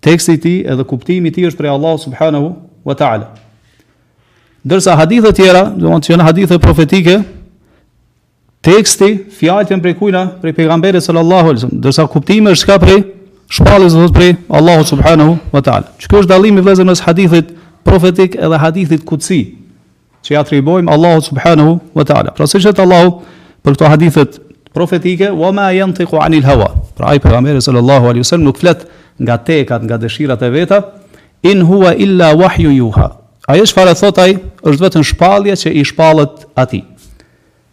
Teksti i tij edhe kuptimi i tij është prej Allahut subhanahu wa taala. Ndërsa hadithet tjera, do të thonë që janë hadithe profetike, teksti, fjalët janë prej kujna, prej pejgamberit sallallahu alaihi wasallam, ndërsa kuptimi është çka prej shpallës do të prej Allahu subhanahu wa taala. Çka është dallimi vëllezër mes hadithit profetik edhe hadithit kutsi? që i atribuojmë Allahut subhanehu ve teala. Pra siç thotë Allahu për këto hadithet profetike, "Wa ma yantiqu anil hawa." Pra ai pejgamberi sallallahu alaihi wasallam nuk flet nga tekat, nga dëshirat e veta, "In huwa illa wahyu yuha." Ajo çfarë thot ai është vetëm shpallje që i shpallet atij.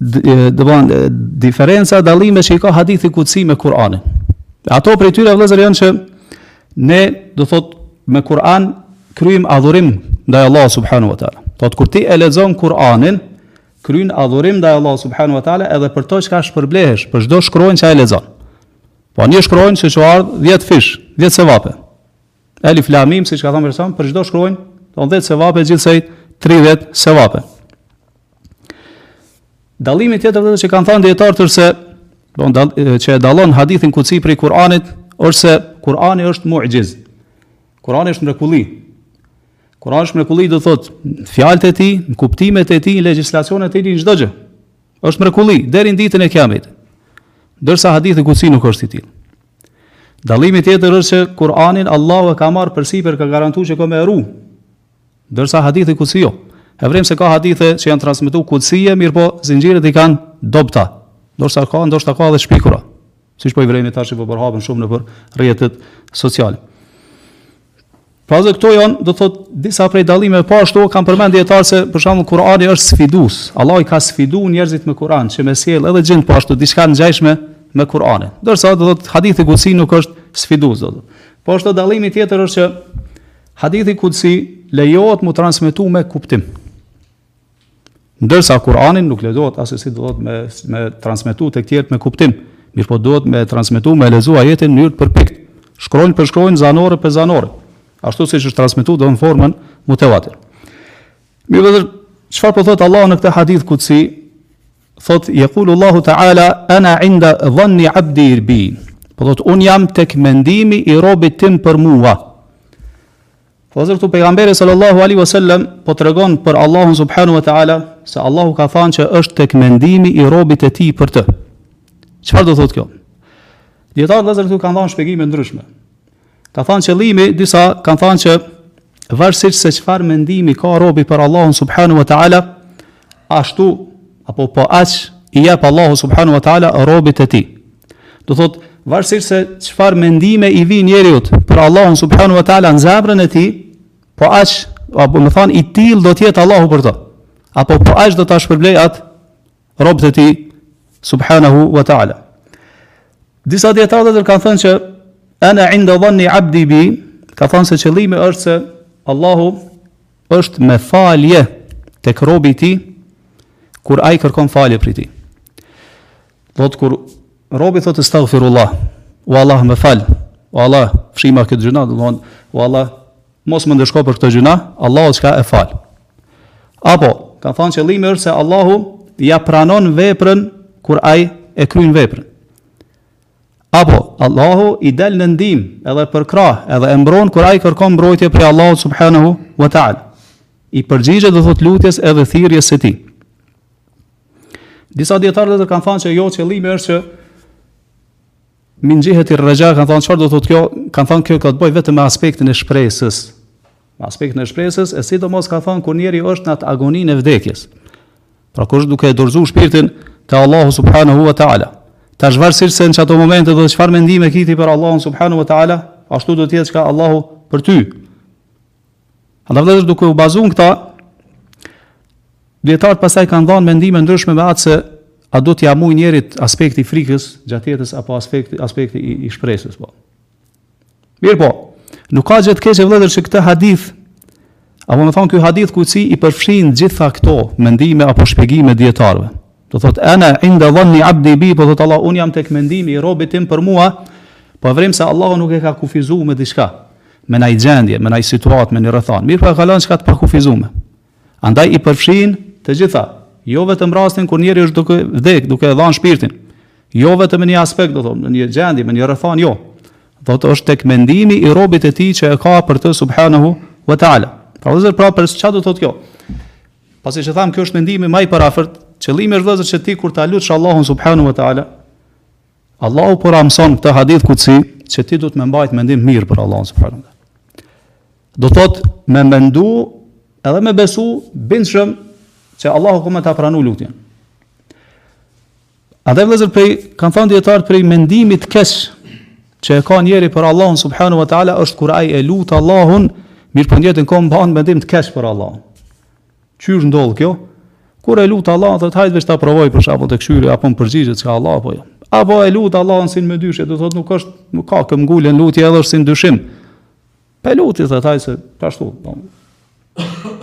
do të thonë diferenca dallime që i ka hadithi kutsi me Kur'anin. Ato prej tyre vëllezër janë që ne do të thotë me Kur'an kryejm adhurim ndaj Allah subhanahu wa taala. Do thot kur ti e lexon Kur'anin, kryen adhurim ndaj Allah subhanahu wa taala edhe për to çka shpërblehesh, për çdo shkronjë që e lexon. Për një shkronjë që çuar 10 fish, 10 sevape. Alif lam mim siç ka thënë person, për çdo shkronjë, do thot 10 sevape gjithsej 30 sevape. Dallimi tjetër dhe që kanë thënë dietarët është se don që e dallon hadithin kutsi prej Kur'anit është se Kur'ani është mu'jiz. Kur'ani është mrekulli. Kur'ani është mrekulli do thot fjalët e tij, kuptimet e tij, legjislacionet e tij çdo gjë. Është mrekulli deri në ditën e Kiametit. Ndërsa hadithi kutsi nuk është i tillë. Dallimi tjetër është se Kur'anin Allahu e ka marrë përsipër ka garantuar që ka me rru. Ndërsa hadithi kudsi jo. E vrejmë se ka hadithe që janë transmetuar kudsije, mirëpo zinxhirët i kanë të dobëta. Ndërsa ka, ndoshta ka edhe të shpikura. Siç po i vrejmi tash që po përhapen shumë nëpër rrjetet sociale. Pra dhe këto janë, do thot, disa prej dallimeve, po ashtu kanë përmend dijetarët se për shembull Kurani është sfidus. Allah i ka sfiduar njerëzit me Kur'an, që me sjell edhe gjin po ashtu diçka të ngjashme me Kur'anin. Ndërsa do thot hadithi kudsi nuk është sfidus, do thot. Po ashtu dallimi tjetër është që Hadithi Kudsi lejohet mu transmetu me kuptim. Ndërsa Kur'anin nuk lejohet assesi do thot me, me transmetu tek tjerët me kuptim. Mirëpo duhet me transmetu me lexu ajetin në mënyrë të përpiktë. Shkronjë për shkronjë, zanore për zanore. Ashtu siç është transmetu do në formën mutevatir. Mirë dhe çfarë po thotë Allah në këtë hadith Kudsi, Thotë, Jekulu Allahu Teala, ana inda dhanni abdi bi. Po thotë, unë jam tek mendimi i robit tim për mua. Vëllezër këtu pejgamberi sallallahu alaihi wasallam po tregon për Allahun subhanahu wa taala se Allahu ka thënë që është tek mendimi i robit të tij për të. Çfarë do thotë kjo? Dijetarët vëllezër këtu kanë dhënë shpjegime të ndryshme. Ka thënë qëllimi, disa kanë thënë që varësisht se çfarë mendimi ka robi për Allahun subhanahu wa taala, ashtu apo po aq i jep Allahu subhanahu wa taala robit të tij. Do thotë varësisht se çfarë mendime i vijnë njeriut për Allahun subhanahu wa taala në zemrën e tij, po aq apo më thënë i tillë do të jetë Allahu për të. Apo po aq do ta shpërblejë atë robët e tij subhanahu wa taala. Disa dijetarë kanë thënë që ana inda dhanni abdi bi, ka thënë se qëllimi është se Allahu është me falje tek robi i tij kur ai kërkon falje prej tij. Do thotë kur robi thotë astaghfirullah, o Allah më fal, o Allah fshima këtë gjynah, do thonë o Allah Mos më ndëshko për këtë gjynah, Allahu çka e fal. Apo, ka thënë qëllimi është se Allahu ia pranon veprën kur ai e kryen veprën. Apo, Allahu i del në ndihmë edhe përkrah, edhe e mbron kur ai kërkon mbrojtje prej Allahut subhanahu wa taala. I përgjigjet do thotë lutjes edhe thirrjes së tij. Disa dijetarë kanë thënë se jo qëllimi është që Min xhiheti rraxha kanë thënë çfarë do thotë kjo? Kanë thënë kjo ka të bëjë vetëm me aspektin e shpresës. Me aspektin e shpresës, e sidomos ka thënë kur njeriu është në atë agoninë e vdekjes. Pra kur është duke e dorëzu shpirtin te Allahu subhanahu wa taala. Tash varësisht se në qato momente do thotë çfarë mendime ki ti për Allahun subhanahu wa taala, ashtu do të jetë çka Allahu për ty. Andaj vëllezër duke u bazuar në këta, dijetarët pastaj kanë dhënë mendime të ndryshme me atë se a do t'ia mujë njeriut aspekti i frikës gjatë jetës apo aspekti aspekti i, i shpresës po. Mirëpo. Nuk ka gjë të keqe vëllezër se këtë hadith apo më thënë ky hadith kudsi i përfshin të gjitha këto mendime apo shpjegime të dijetarëve. Do thotë ana inda dhanni abdi bi po thotë Allahu unë jam tek mendimi i robit tim për mua, po vërejmë se Allahu nuk e ka kufizuar me diçka. me naj gjendje, me naj situatë, me një rrethanë, mirëpo e ka lon çka të pakufizuar. Andaj i përfshin të gjitha, jo vetëm rastin kur njeriu është duke vdek, duke e dhënë shpirtin. Jo vetëm në një aspekt, do thonë, në një gjendje, në një rrethanë, jo. Do thotë është tek mendimi i robit të tij që e ka për të subhanahu wa taala. Pra vëllezër pra për çka do të thotë kjo? Pasi që thamë kjo është mendimi më i parafort, qëllimi është vëllezër që ti kur ta lutsh Allahun subhanahu wa taala, Allahu po na mëson këtë hadith kudsi që ti duhet me mbajt mendim të mirë për Allahun subhanuhu te. Do thotë me mendu edhe me besu bindshëm që Allahu ka me ta pranu lutjen. Andaj vëllezër prej, kanë thonë dijetarët prej mendimit të keq që e ka njeri për Allahun subhanu wa ta'ala është kur aj e lut Allahun, mirëpo po njëjtën kohë mban mendim të keq për Allahun. Qysh ndodh kjo? Kur e lut Allahun, thotë hajt veç ta provoj për shembull ta kqyri a po m'përgjigjet çka Allah apo jo. Apo e lut Allahun si me dyshim, do thotë nuk është, nuk ka këmbëngulje n'lutje edhe është si n'dyshim. Pe luti thotë hajt se ashtu. Po.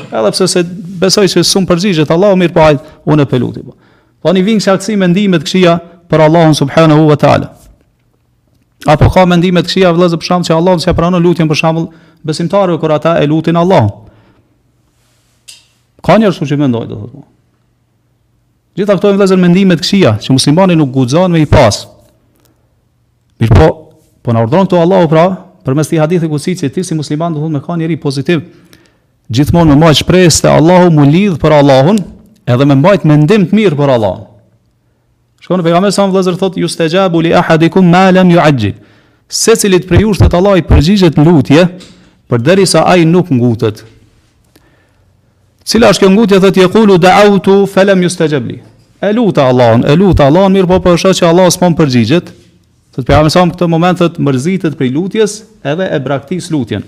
Edhe pse s'e besoj se sum përgjigjet Allah mirëpo hajt unë pe luti. Po. Tani vin qaksi mendime t'këqija për Allahun subhanahu wa taala. Apo ka mendime t'këqija vëllezër për shembull që Allahu s'e pranon lutjen për shembull besimtarëve kur ata e lutin Allahun. Ka njerëz që mendojnë, do thotë. Po. Gjitha këto janë vëllezër mendime të këqija, që muslimani nuk guxon me i pas. Mirëpo po na urdhëron këtu Allahu pra, përmes këtij hadithi kudsi që ti si musliman do thotë me kanë njeri pozitiv, gjithmonë me majtë shpresë te Allahu m'u lidh për Allahun, edhe me majtë mendim të mirë për Allahun. Shikoni pejgamberi sa vëllezër thotë yustajabu li ahadikum ma lam yu'ajjil. Secilit prej jush thot Allahu i përgjigjet në lutje përderisa ai nuk ngutet. Cila është kjo ngutje thotë yaqulu da'awtu falam yustajab li. E luta Allahun, e luta Allahun mirëpo po shoh që Allahu s'po m'përgjigjet. Thot pejgamberi sa në këtë moment thot mërzitet prej lutjes edhe e braktis lutjen.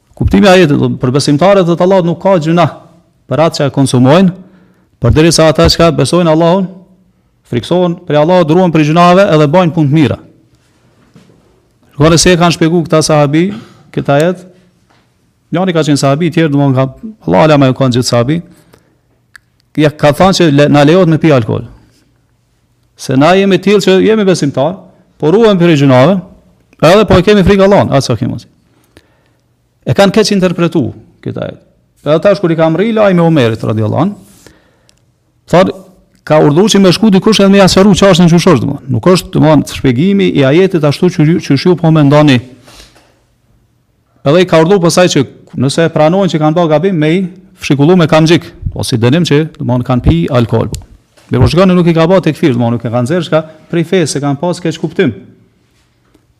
Kuptimi i ajetit, për besimtarët thotë Allahu nuk ka gjynah për atë që e konsumojnë, përderisa ata që besojnë Allahun, friksohen prej Allahut, ruhen prej gjynahve edhe bajnë punë të mira. Kqyre si e kanë shpjegu këta sahabi, këtë ajet, njani ka qenë sahabi, tjerë domethanë ka, Allah alama a kanë gjithë sahabi, ja ka thanë që le, na lejohet me pi alkohol. Se na jemi të tillë që jemi besimtar, po ruhemi prej gjynahve, edhe po e kemi frikë Allahun, atë sa kemi. E kanë keqinterpretu këtë ajet. Edhe tash kur i ka mrri lajmi Omerit radhiyallahu an, thotë ka urdhëruar që me shku dikush edhe me ia sqaru çështjen qysh është domethanë. Nuk është domethanë shpjegimi i ajetit ashtu qysh ju po mendoni. Edhe i ka urdhëruar pasaj që nëse e pranojnë që kanë bërë gabim me i fshikullu me kamxhik, po si dënim që domethanë kanë pi alkool. Po. Mirëpo, shikoni nuk i ka bërë tekfir, domethanë nuk e kanë nxjerrë çka prej fesë se kanë pas keqkuptim.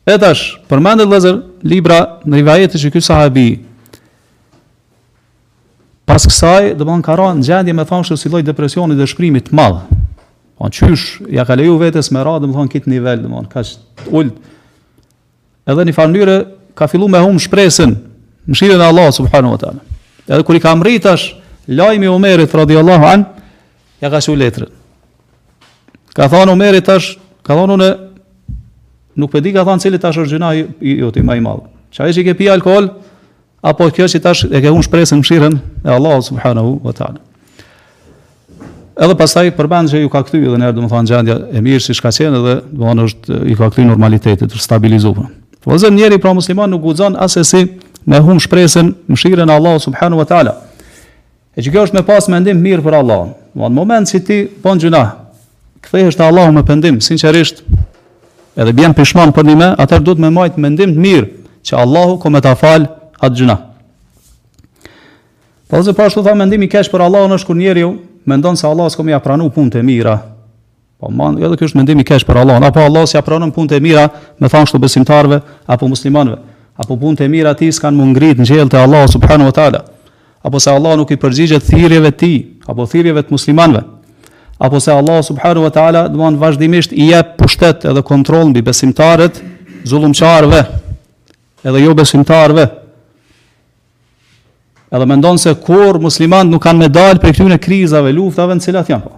E tash, përmendet vëllezër n'libra në rivajete që ky sahabi pas kësaj domethanë ka rënë në gjendje me thanë si lloj depresioni dhe dëshpërimi të madh. Po qysh ia ka leju vetes me ra, domethanë n'kit nivel, domethanë kaq ult Edhe në një farë mënyre ka filluar me humb shpresën n'mëshirën e Allahut subhanahu wa taala. Edhe kur i ka mrri tash lajmi Omerit radhiyallahu an, ia ka çu letrën. Ka thënë Omeri tash, ka thënë unë nuk e di ka thënë cili tash është gjynah i yti më i madh. Qaj që e ke pi alkool, apo kjo që tash e ke humbur shpresën n'mëshirën e Allahut subhanahu wa taala. Edhe pastaj përmend se iu ka kthy edhe një herë domethënë gjendja e mirë siç ka qenë edhe domethënë është iu ka kthy normalitetit, është stabilizuar. Po vëllezër njeri pra musliman nuk guxon asesi me hum shpresën n'mëshirën e Allahut subhanahu wa taala. E që kjo është me pas mendim të mirë për Allahun. Në moment që ti bën gjynah, kthehesh te Allahu me pendim, sinqerisht, edhe bjen pishman përnime, atëherë duhet me majt mendim të mirë, që Allahu ka me ta fal atë gjynah. Po ose po ashtu tha mendimi i keq për Allahun është kur njeriu mendon se Allahu s'ka me ia pranu punët e mira, Po man, edhe ky është mendim i keq për Allahun. Apo Allah s'ia pranon punët e mira, domethënë kështu besimtarëve apo muslimanëve. Apo punët e mira të tij s'kan me u ngrit në qiell te Allahu subhanahu wa ta'ala. Apo se Allah nuk i përgjigjet thirrjeve të tij, apo thirrjeve të muslimanëve. Apo se Allah subhanahu wa ta'ala domethënë vazhdimisht i jep pushtet edhe kontroll mbi besimtarët, zullumqarëve, edhe jobesimtarëve. Edhe mendon se kurrë muslimanët nuk kanë me dalë prej këtyne krizave, luftave në cilat janë po.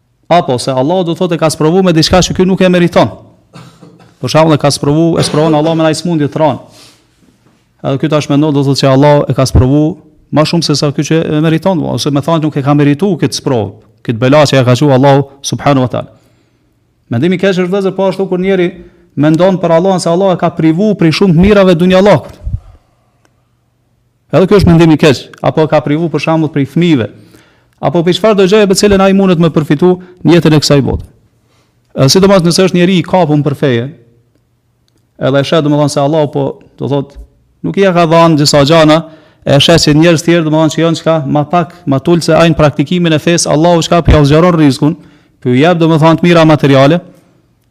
Apo se Allahu do thotë e ka sprovu me diçka që ky nuk e meriton. Për shembull e ka sprovu, e sprovon Allahu me një smundje të rëndë. Edhe ky tash mendon do thotë se Allahu e ka sprovu më shumë se sa ky që e meriton, ose domethënë nuk e ka merituar këtë sprovë, këtë bela që ja ka dhënë Allahu subhanahu wa taala. Mendimi i keq është vëllezër po ashtu kur njeri mendon për Allahun se Allah e ka privu prej shumë të mirave të dunjallëkut. Edhe ky është mendim i keq, apo e ka privu për shembull prej fëmijëve, apo prej çfarëdo gjëje me të cilën ai mundet me përfitu në jetën e kësaj bote. Edhe sidomos nëse është njeri i kapun për feje, edhe e sheh domethënë se Allahu po, do thotë, nuk i ka dhënë disa gjëra, e sheh se njerëz tjerë domethënë që janë çka më pak, më të ulët se ai në praktikimin e fesë, Allahu çka po ia zgjeron rrizkun, po i jep domethënë të mira materiale,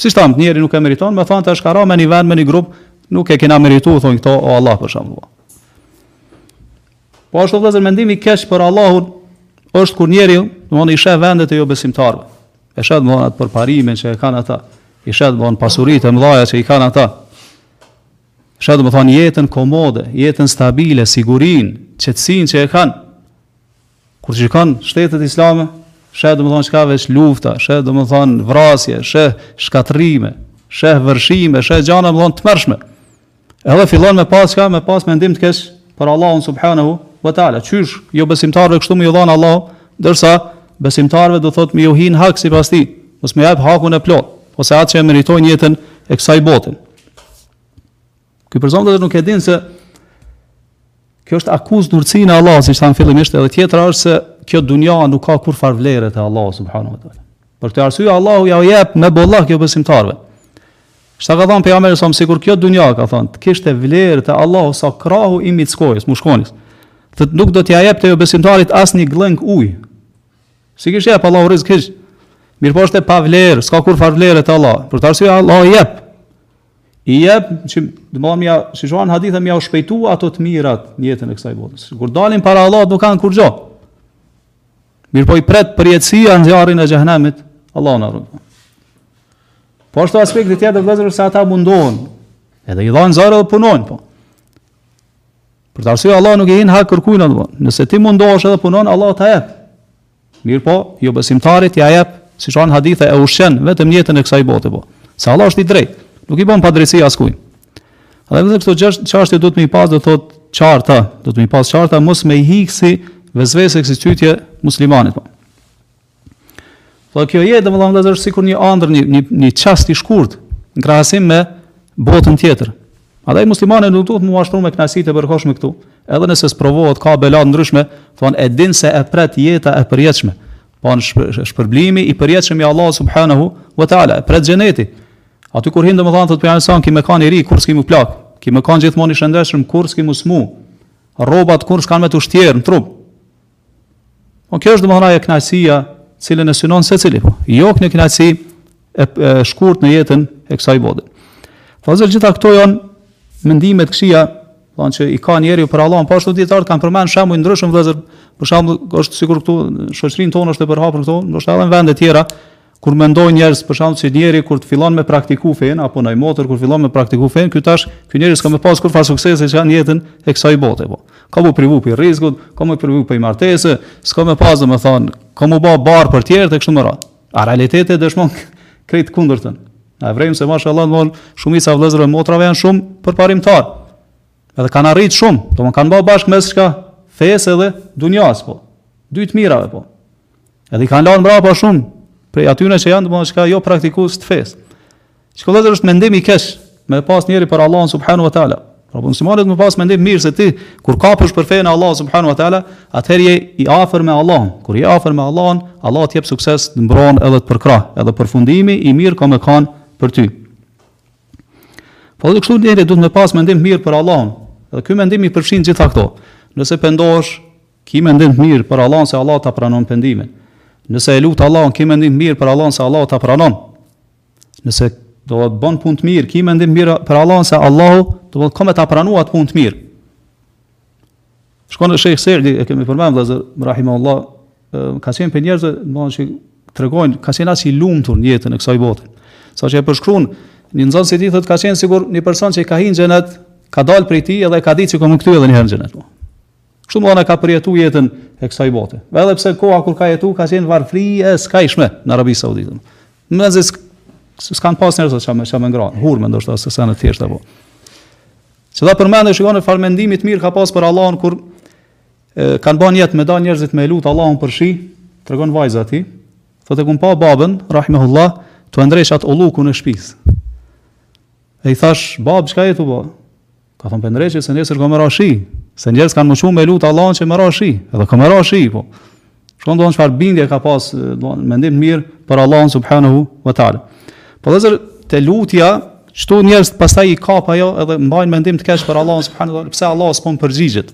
Siç thamë, njeri nuk e meriton, domethënë të është ka ra me një vend, me një grup, nuk e kena meritu, thonë këto, o Allah për shembull. Po ashtu vëllezër mendimi i keq për Allahun, është kur njeri, domethënë, i sheh vendet e jobesimtarve. E sheh domethënë atë përparimin që e kanë ata, i sheh domethënë pasuritë e mëdhaja që i kanë ata, sheh domethënë jetën komode, jetën stabile, sigurinë, qetësinë që e kanë, Kur shikon shtetet islame, sheh domethënë çka veç lufta, sheh domethënë vrasje, sheh shkatërrime, sheh vërshime, sheh gjana domethënë të tmerrshme. Edhe fillon me pas çka, me pas mendim të keq për Allahun subhanahu wa taala. Qysh, jobesimtarëve kështu me ju dhan Allahu, ndërsa besimtarëve do thotë me ju hin hak sipas tij, mos me jap hakun e plotë, ose atë që e meritojnë në jetën e kësaj bote. Ky person do thotë nuk e din se kjo është akuzë në urtësinë e Allahut, siç thamë fillimisht edhe tjetra është se kjo dunja nuk ka kurrfarë vlere te Allahu subhanahu wa ta'ala. Për këtë arsye Allahu ja u jep me bollëk jobesimtarve. Siç ka thonë pejgamberi sa sikur kjo dunja ka thonë, të kishte vlerë te Allahu sa krahu i mickojës, mushkonjës. Tha nuk do t'ja jepte jobesimtarit as një gllënjkë ujë. S'i kish jep Allahu rizk hiç. Mirëpo është e pavlerë, s'ka kurrfarë vlere te Allahu. Për këtë arsye Allahu jep. I jep, që do më mja, si thon hadithe mja u shpejtu ato të mirat në jetën e kësaj botës. Kur dalin para Allahut nuk kanë kurrë. Mirëpo i pret përjetësia në zjarrin e xhehenemit, Allahu na ruaj. Po ashtu aspekti tjetër vëllezër se ata mundohen. Edhe i dhanë zor edhe punojnë po. Për atë arsye Allah nuk i hin n'hak kërkujt. Nëse ti mundohesh edhe punon, Allah ta jep. Mirëpo, jobesimtarit ia jep, siç ka në hadithe, e ushqen vetëm n'jetën e kësaj bote, po. Se Allahu është i drejtë, nuk i bën padrejtësi askujt. Dhe edhe këto çështje duhet me i pas, do thotë, t'qarta, do të me i pas t'qarta mos me i hi ksi vesvese ksi cytje muslimanit. Po. Po kjo jetë domethënë është sikur një ëndër, një një një çast i shkurt në krahasim me botën tjetër. Andaj muslimani nuk duhet mu mashtru me kënaqësi të përkohshme këtu, edhe nëse sprovohet ka bela t'ndryshme, thonë e din se e pret jeta e përjetshme. Po shpërblimi i përjetshëm i Allahu subhanahu wa taala, e pret xheneti. Aty kur hyn domethënë thotë pejgamberi se ki me kanë i ri kurr s'ki mu plak, ki me kanë gjithmonë i shëndetshëm kurr s'ki mu smu. Rrobat kurr s'kanë me t'u shkyer në trup. Po kjo është domethënë ajo kënaqësia, të cilën e synon secili. Po. Jo kjo kënaqësi e shkurt në jetën e kësaj bote. Vllezër gjitha këto janë mendime të këqija, thonë që i ka njeriu për Allahun, po ashtu dijetarët kanë përmend shembuj t'ndryshëm vëllezër, për shembull është sikur këtu n'shoqërinë tonë është e përhapur këtu, ndoshta edhe në vende të tjera, Kur mendojnë njerëz për shembull se njeri kur të fillon me praktiku fen apo naj motër kur fillon me praktiku fen, ky tash, ky njeri s'ka me pas kurrfar suksesi në jetën e kësaj bote po. Ka mu privu prej rrizkut, ka mu privu prej martesës, s'ka me pas domethënë, ka mu bë barrë për tjerët e kështu me radhë. A realiteti dëshmon krejt kundërtën. Na vrejm se mashallah, domthon shumica vëllezërve motrave janë shumë përparimtar. Edhe kanë arrit shumë, domethanë kanë ba bashkë mes fesë edhe dunjas, po. Dy të mirave, po. Edhe i kanë lanë mrapa shumë, prej atyne që janë, do me thanë jo praktikues të fesë. Kjo vllezër është mendim i keq, me pas njeri për Allahun subhanahu wa ta'ala. Pra muslimani duhet me pas mendim mirë se ti, kur kapesh për fenë e Allahut subhanahu wa ta'ala, atëherë je i afër me Allahun. Kur je afër me Allahun, Allah të jep sukses, të mbron edhe të përkrah, edhe përfundimi i mirë ka me kanë për ty. Po kështu njeri duhet me pas mendim mirë për Allahun. Dhe ky mendim i përfshin gjitha këto. Nëse pendohesh, ki mendim mirë për Allahun se Allah ta pranon pendimin. Nëse e lut Allahun, ki mendim mirë për Allahun se Allah ta pranon. Nëse do e bën punë të mirë, ki mendim mirë për Allahun se Allahu ka me ta pranu atë punë të mirë. Shkon Sheikh Sa'di e kemi përmend vllazër rahimahullah ka qenë prej njerëzve domethënë që tregojnë ka qenë ma i lumtur në jetën e kësaj bote. Sa që e përshkruan një nxënës i tij thotë ka qenë sikur një person që ka hinë xhenet, ka dalë prej tij edhe ka ditë se ka me u kthy edhe një herë në xhenet. Po. Kështu domethënë ka përjetu jetën e kësaj bote. Dhe edhe pse koha kur ka jetu ka qenë varfri e skajshme në Arabi Saudite. Vllazër s'kanë pas njerëz çka me ngrën, hurma ndoshta a diçka thjesht apo. Që e përmenda shikon çfarë mendimi të mirë ka pas për Allahun kur e, kanë ba nijet me dal njerëzit me lut Allahun për shi, tregon vajza e tij. Thotë e kam pa babën, rahimehullah, tu ndreq at ullukun e shtëpisë. E i thashë, bab, çka je tu bo? Ka thënë po e ndreqi se nesër ka me ra shi, se njerëzit kanë me shku me lut Allahun që me ra shi, edhe ka me ra shi po. Shikon domethënë çfarë bindje ka pas, domethënë mendim të mirë, për Allahun subhanahu wa ta'ala. Për po vllazër, te lutja, qëta njerëzit pastaj i kap ajo, edhe mbajnë mendim të keq për Allahun subhanahu wa ta'ala, pse Allahu s'po m'përgjigjet.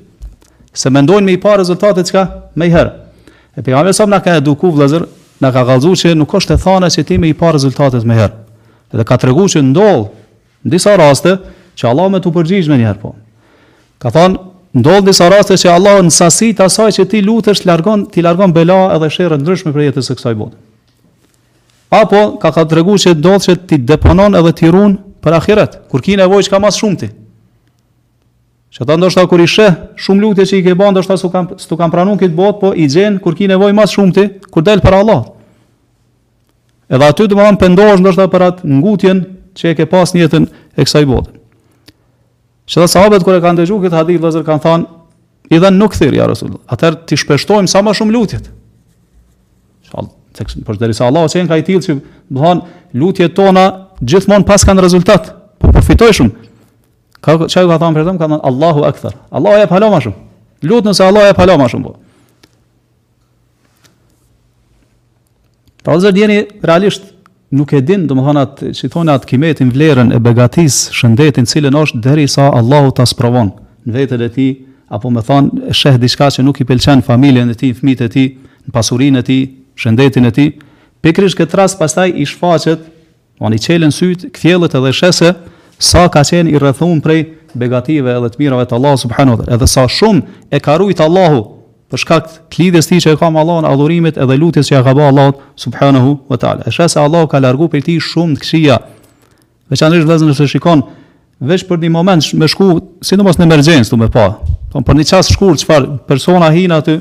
Se mendojnë me i pa rezultatet çka, menjëherë. E Pejgamberi alejhi selam na ka eduku, vllazër, na ka kallzu që nuk është e thanë që ti me i pa rezultatet menjëherë. Edhe ka tregu që ndodh, Në disa raste, që Allahu me t'u përgjigjë menjëherë po. Ka thënë, ndodh disa raste që Allahu në sasi të asaj që ti lutesh, largon, ti largon bela edhe sherre të ndryshme prej jetës së kësaj bote. Apo ka ka treguar se ndodh që ti deponon edhe ti run për ahiret, kur ki nevojë çka më shumë ti. Që ta ndoshta kur i sheh shumë lutje që i ke bën, ndoshta s't'u kanë s't'u kanë pranuar në këtë botë, po i gjen kur ki nevojë më shumë ti, kur del para Allahut. Edhe aty domethënë pendohesh ndoshta për atë ngutjen që e ke pas në jetën e kësaj bote. Edhe sahabët kur e kanë dëgju këtë hadith, vllazër kanë thanë, idhen nukthir, ja Rasul, atëherë të shpeshtojmë sa ma shumë lutjet. Përderisa Allahu qenka i tilë që domethan lutjet tona gjithmonë paskan rezultat, po përfitojmë shumë. Ka, çka ka thanë Pejgamberi, ka thanë, Allahu ekther, Allahu e ka hala ma shumë, lutuni se Allahu e ka hala ma shumë, po. Pra vllazër njeri realisht nuk e din, domethanë atë, që i thonë atë kimetin, vlerën e begatisë, shëndetin, cilën është, derisa Allahu ta sprovon në veten e tij, apo domethanë, sheh diçka që nuk i pëlqen familjen e tij, në fmijtë e tij, në pasurinë e tij, shëndetin e tij, pikërisht këtë rast pastaj i shfaqet Domethënë i çelen sytë, kthjellet edhe sheh se sa ka qenë i rrethuar prej begative edhe të mirave të Allahut subhanahu wa taala. Edhe sa shumë e ka rujt Allahu për shkak të lidhjes tij që e ka me Allahun, adhurimit edhe lutjes që ja ka bërë Allahut subhanahu wa taala. E sheh se Allahu ka larguar prej tij shumë të këqija. Veçanërisht vëllazër nëse shikon veç për një moment me shku, sidomos në emergjencë, edhe me pa. Po për një çast shkurt çfarë persona hin aty,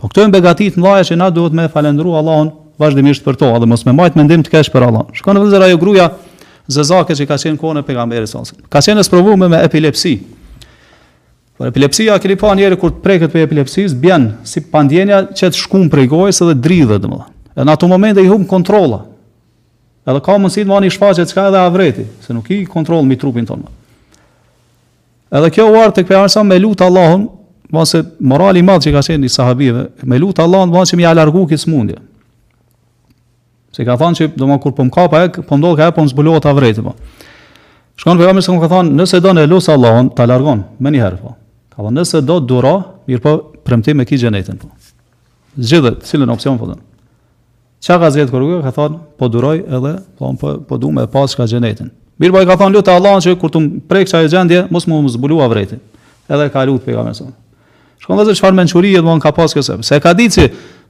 Po këto janë begati të mëdha që na duhet me falënderu Allahun vazhdimisht për to, edhe mos me majtë mendim të keq për Allah. Shikoni vëllezër ajo gruja zezake që ka qenë kohën e Pejgamberit s.a.s. Ka qenë e sprovume me epilepsi. Por epilepsia, keni pa njeri kur të preket prej epilepsisë, bjen si pa ndjenja, qet shkumë prej gojës edhe dridhet, domethënë. E në ato momente i hum kontrolla. Edhe ka mundësi domethënë i shfaqet çka edhe avreti, se nuk ki kontroll mi trupin tonë. Edhe kjo u ardhë tek Pejgamberi s.a.s. me lutë Allahun, ma se morali i madh që ka qenë i sahabive, me lutë Allahun, ma që me ia largu këtë smundje. Se ka thonë që, domethënë kur po më kap ajo, po më do ka e, po më zbulohet avreti, po. Shikoni Pejgamberi s.a.s., ka thonë, nëse don e lus Allahun, ta largon, menjëherë, po. Ka thonë, nëse do duro, mirëpo, premtim e ki xhenetin, po. Zgjidhe, cilën opcion, po, dhe. Çka ka zgjedh kjo? Ka thon po duroj edhe po un po, po du me pas çka xhenetin. Mirpo i ka thon lut Allahun që kur të më prek qajo gjendje mos më zbulu avreti. Edhe ka lut Pejgamberi s.a.s. Shikoni vëllezër çfarë mençuri domethënë ka pas kësaj. Se ka ditë se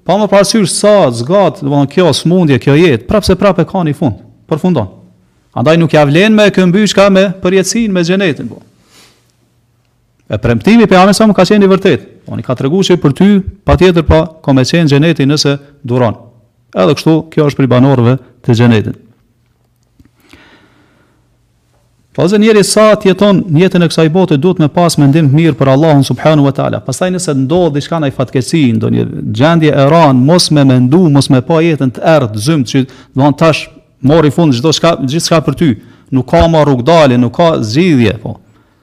pa marrë parasysh sa zgat, domethënë kjo smundje, kjo jetë, prapë se prapë ka një fund. Përfundon. Andaj nuk ia vlen me këmby çka me përjetësin me xhenetin po. E premtimi Pejgamberit s.a.s. ka qenë i vërtetë. Domethënë i ka tregu që për ty, patjetër pa, po, ka me qenë xheneti nëse duron. Edhe kështu, kjo është prej banorëve të xhenetit. Po vëllezër njeri sa të jeton në jetën e kësaj bote duhet me pas mendim të mirë për Allahun subhanahu wa taala. Pastaj nëse ndodh diçka naj fatkeqësi, ndonjë gjendje e rëndë, mos me mendu, mos me pa jetën të errët, zymtë, që domethënë tash mori fund gjithçka gjithçka për ty. Nuk ka më rrugëdalje, nuk ka zgjidhje, po.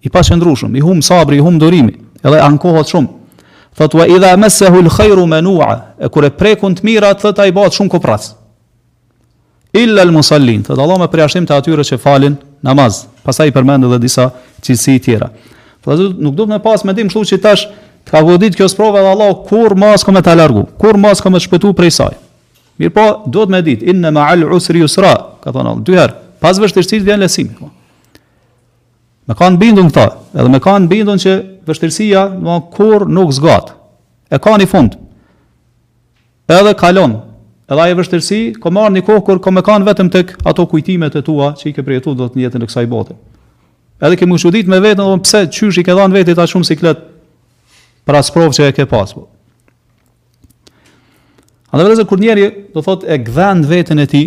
i paqëndrueshëm, i humb sabri, i humb durimi, edhe ankohet shumë. Thot wa idha massahu al-khayru manu'a, e kur e prekun të mirat, thot ai bëhet shumë koprac. Illa al-musallin, thot Allah me përjashtim të atyre që falin namaz. Pastaj i përmend edhe disa cilësi të tjera. Po nuk duhet me pas mendim kështu që tash të ka godit kjo sprova dhe Allah kurrë ma s'ka me ta largu, kurrë ma s'ka me të shpëtu prej saj. Mirëpo, duhet me dit, inna ma'al usri yusra, ka thënë Allah, dy herë, pas vështirësisë vjen lehtësimi. Po. Me kanë bindun këta, edhe me kanë bindun që vështirësia domethënë kurrë nuk zgat. E ka një fund. Edhe kalon. Edhe ajo vështirësi ka me ardh një kohë kur ka me kanë vetëm tek ato kujtimet e tua që i ke përjetu domethënë në jetën e kësaj bote. Edhe ke me u çudit me vetën, dhe pse qysh i ke dhanë vetit aq shumë siklet për atë sprovë që e ke pasë. Po. A dhe vëllezër, kur njeri do thot e gdhen vetën e tij,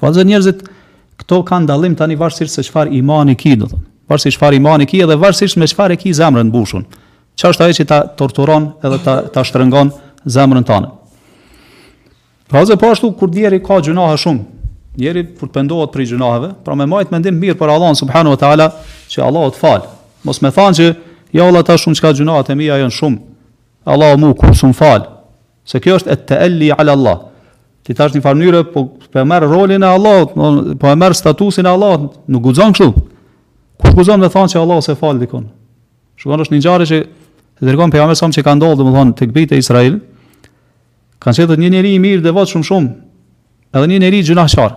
Vazhdo njerëzit këto kanë dallim tani varësisht se çfarë imani ki, do thonë. Varësisht çfarë imani ki edhe varësisht me çfarë e ki zemrën mbushun. Çfarë është ajo që ta torturon edhe ta ta shtrëngon zemrën tënde. Pra zë po ashtu kur njeri ka gjynahe shumë, njeri kur të pendohet prej gjynaheve, pra me mbajtë mendim t' mirë për Allah subhanu wa ta'ala që Allahu të falë. Mos me thanë që ja Allah, ta shumë, çka, gjynahet e mija janë shumë, Allahu mu kurrë s'më falë, Se kjo është et ta'alli ala Allah. Ti tash në njëfarë mënyre po, po e merr rolin e Allahut, po, po e merr statusin e Allahut, nuk guxon kështu. Kush guxon me thonë se Allahu s'e fal dikon? Shikoni është një ngjarje që e tregon pejgamberi a.s. që ka ndodhur domethënë tek bijtë e Israilit. Ka qenë një njeri i mirë, i devotshëm shumë shumë, edhe një njeri gjynahqar.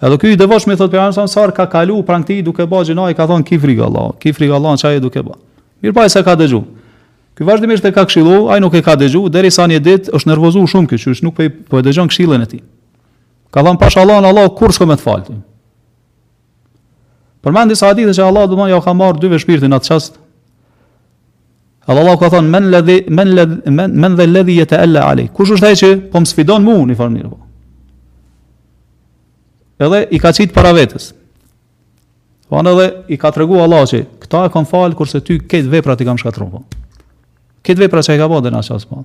Edhe ky i devotshmi, thotë pejgamberi a.s. ka kalu pranë këtij duke bërë gjynah, i ka thonë kije frikë Allahun, kije frikë Allahun, çka je duke bërë. Mirëpo ai s'e ka dëgju. Ky vazhdimisht e ka këshillu, ai nuk e ka dëgju, derisa një ditë është nervozu shumë ky, qysh nuk po e dëgjon këshillën e tij. Ka thonë, pasha Allahun, Allahu kurrë s'ka me të falë. Përmendet n' disa hadithe që Allahu domethonë ua ka marrë të dyve shpirtin atë çast. Edhe Allah ka thonë men ladhi men ladhi men men dhe ladhi jeteala alej. Kush është ai që po më sfidon mua në njëfarë mënyre, po. Edhe i ka qit para vetes. Thonë edhe i ka tregu Allah që këtë e kam falë kurse ty krejt veprat t'i kam shkatruar. Po. Krejt veprat çka ka bërë deri n'atë çast po.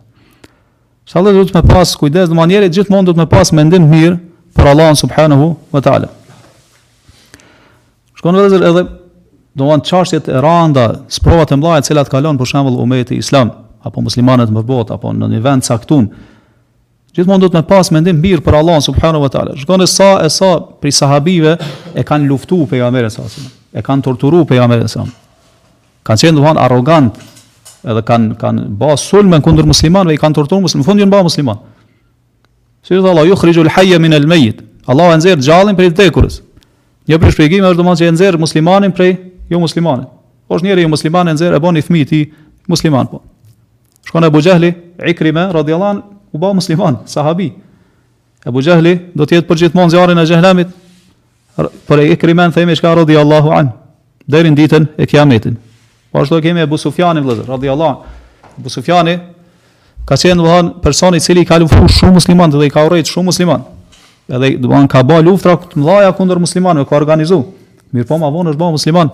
Pra duhet me pas kujdes, domethënë njeri gjithmonë duhet me pas mendim t'mirë për Allahun subhanahu wa taala. Shikoni vëllezër edhe domethënë çështjet e randa, sprovat e mëdha në të cilat kalon për shembull umeti islam apo muslimanët në botë apo në një vend t'caktun Gjithmonë duhet me pas mendim t'mirë për Allahun subhanahu wa taala. Shikoni sa e sa prej sahabive e kanë luftuar pejgamberin alejhi selam. E kanë torturuar pejgamberin alejhi selam. Kanë qenë domethënë arrogantë, edhe kanë kanë bë sulme kundër muslimanëve, i kanë torturuar muslimanët, në fund janë bë muslimanë. Si thotë Allah, yukhrijul hayya min al-mayyit. Allahu e nxjerr t'gjallin prej t'vdekurit. Një prej shpjegimeve është domethënë që e nxjerr muslimanin prej jo muslimanit. Po është njeri jo musliman e nxjerr e bën fëmijën e tij musliman po. Shikoni Abu Jahli, Ikrime radhiyallahu an, u bë musliman, sahabi. Abu Jahli do të jetë përgjithmonë n'zjarrin e xhehenemit. Për Ikrimen themi çka radhiyallahu an, deri në ditën e Kiametit. Po ashtu kemi Abu Sufjanin vëllazër, radhiyallahu an. Abu Sufjani ka qenë domthon person i cili ka luftuar shumë muslimanët dhe i ka urrejt shumë muslimanët. Edhe domthon ka bë luftra të mëdha kundër muslimanëve, ka organizuar. Mirëpo ma vonë është bë musliman.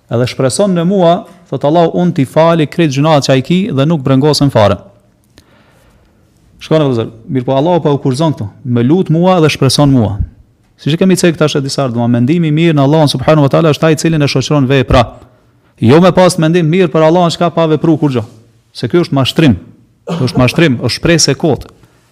Edhe shpreson në mua, thotë Allahu, unë t'i fali krejt gjynahet që i ki dhe nuk brengosem fare. Shikoni vëllezër, mirëpo Allahu po kushtëzon këtu, më lut mua dhe shpreson mua. Siç e kemi thënë tash e disa herë, mendimi i mirë në Allahun subhanuhu teala është ai i cili e shoqëron vepra. Jo me pas mendim t'mirë për Allahun çka pa vepru kurrgjë. Se ky është mashtrim. Ky është mashtrim, është shpresë e kotë.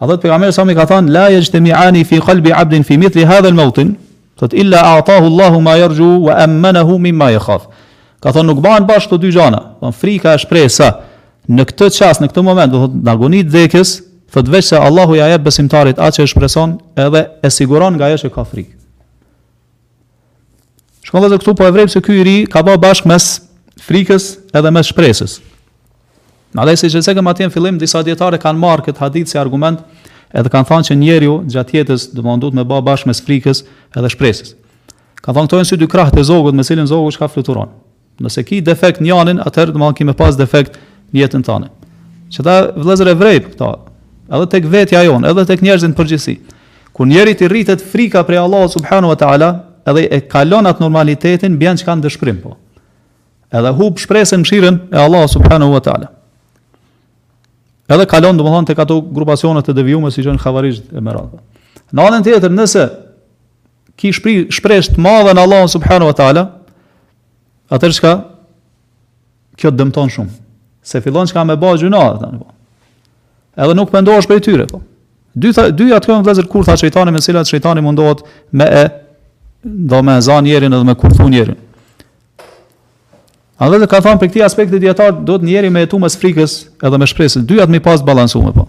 A thot pejgamberi sa më ka thënë la yajtami'ani fi qalbi 'abdin fi mithli hadha al-mawtin, thot illa a'tahu Allahu ma yarju wa amanahu mimma yakhaf. Ka thanë nuk bahen bashkë këto dy gjana, thon frika e shpresa në këtë çast, në këtë moment, do thot në agoni të vdekjes, thot veç se Allahu ja jep besimtarit atë që shpreson edhe e siguron nga ajo që ka frikë. Shikoni vëllezër këtu po e vrejmë se ky i ri ka ba bashkë mes frikës edhe mes shpresës. Madje siç e cekëm atje në fillim, disa dijetarë kanë marrë këtë hadith si argument, edhe kanë thanë që njeriu gjatë jetës domethanë duhet me ba bashkë mes frikës edhe shpresës. Kanë thanë këto janë si dy krahët e zogut me cilin zogu çka fluturon. Nëse ki defekt njanin, atëherë domethanë ki me pas defekt në jetën tënde. Qeta vëllezër e vrejt këta, edhe tek vetja jonë, edhe tek njerëzit në përgjithësi. Kur njerit i rritet frika prej Allahut subhanahu wa taala, edhe e kalon atë normalitetin, bjen çka në dëshprim po. Edhe hup shpresën në mëshirën e Allahut subhanahu wa taala. Edhe kalon domethënë tek ato grupacione të devijuara siç janë havarixhët e me radhë. Në anën tjetër, nëse ki shpresë të madhe në Allahun subhanahu wa taala, atëherë çka kjo të dëmton shumë. Se fillon çka me ba gjynahe tani po. Edhe nuk pendohesh prej tyre po. Dyjat, dyjat janë vëllezër kurtha të shejtanit me cilat shejtani mundohet me e do me zan njerin edhe me kurthu njerin. Andaj kanë thënë prej këtij aspekti dijetarët duhet njeri me jetu mes frikës edhe me shpresën. Dyjat me i pas të balancume po.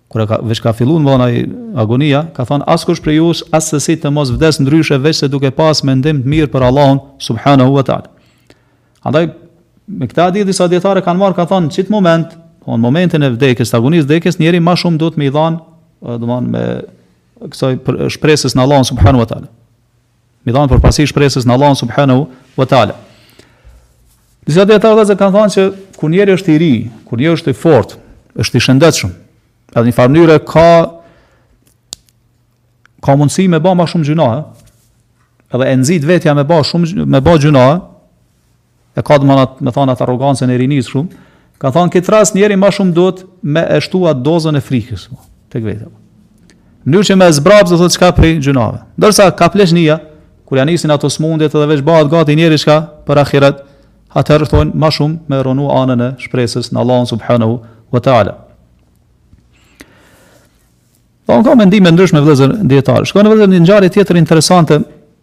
Kur veç ka fillu domethanë agonia, ka thënë askush prej jush assesi të mos vdes ndryshe veç se duke pas mendim të mirë për Allahun subhanahu wa taala. Andaj me këtë hadith disa dijetarë kanë marrë kanë thanë qit moment, po në momentin e vdekjes, të agonisë vdekjes, njeri ma shumë duhet me i dhanë, domethanë kësaj shpresës në Allahun subhanahu wa taala. Me i dhanë përparësi shpresës në Allahun subhanahu wa taala. Disa dijetarë kanë thanë që kur njeri është i ri, kur njeri është i fortë, është i shëndetshëm, edhe njëfarë mënyre ka ka mundësi me ba ma shumë gjynahe, edhe e nxit vetja me ba shumë me ba gjynahe, E ka domethanë atë, me thënë atë arrogancën e rinisë shumë. Ka thënë këtë rast njeri ma shumë duhet me e shtu dozën e frikës po, tek vetja. Mënyrë që me zbrap do thotë çka prej gjynaheve. Ndërsa kah pleqnia, kur ia nisin ato smundjet edhe veç bahet gati njeri çka për ahiret, atër thonë ma shumë me ronu anën e shpresës në Allahun subhanahu wa ta'ala. Domethanë ka mendime të ndryshme vëllezër dijetarë. Shikoni vëllezër një ngjarje tjetër interesante,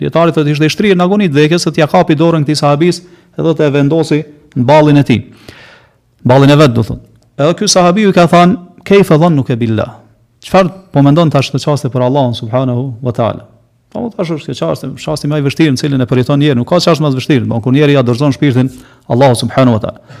Dietari thotë ishte i shtrirë në agoni të vdekjes se t'ia kapi dorën këtij sahabis edhe thotë e vendosi në ballin e tij. Ballin e vet do thotë. Edhe ky sahabiu i ka thënë kejfe dhannuke billah. Çfarë po mendon tash këto çaste për Allahun subhanahu wa taala? Po mund tash është çaste, çasti më i vështirë në cilin e përjeton njeriu, nuk ka çast më të vështirë, por kur njeriu ja dorëzon shpirtin Allahut subhanahu wa taala.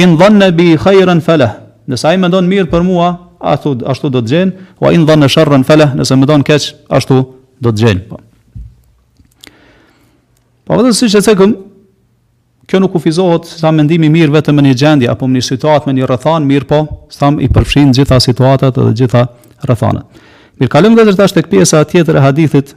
In dhanne bi khejren feleh, nëse ai mendon mirë për mua, ashtu, ashtu do të gjen, wa in dhanne sharren feleh, nëse mendon keq, ashtu do të gjen. Po, po vetëm si që cekëm, kjo nuk kufizohet pra mendimi i mirë vetëm në një gjendje, apo në një situatë në një rrethanë, mirëpo, pra i përfshin gjitha situatat dhe gjitha rrethanat. Mirë kalojmë gjithashtu tek pjesa tjetër e hadithit,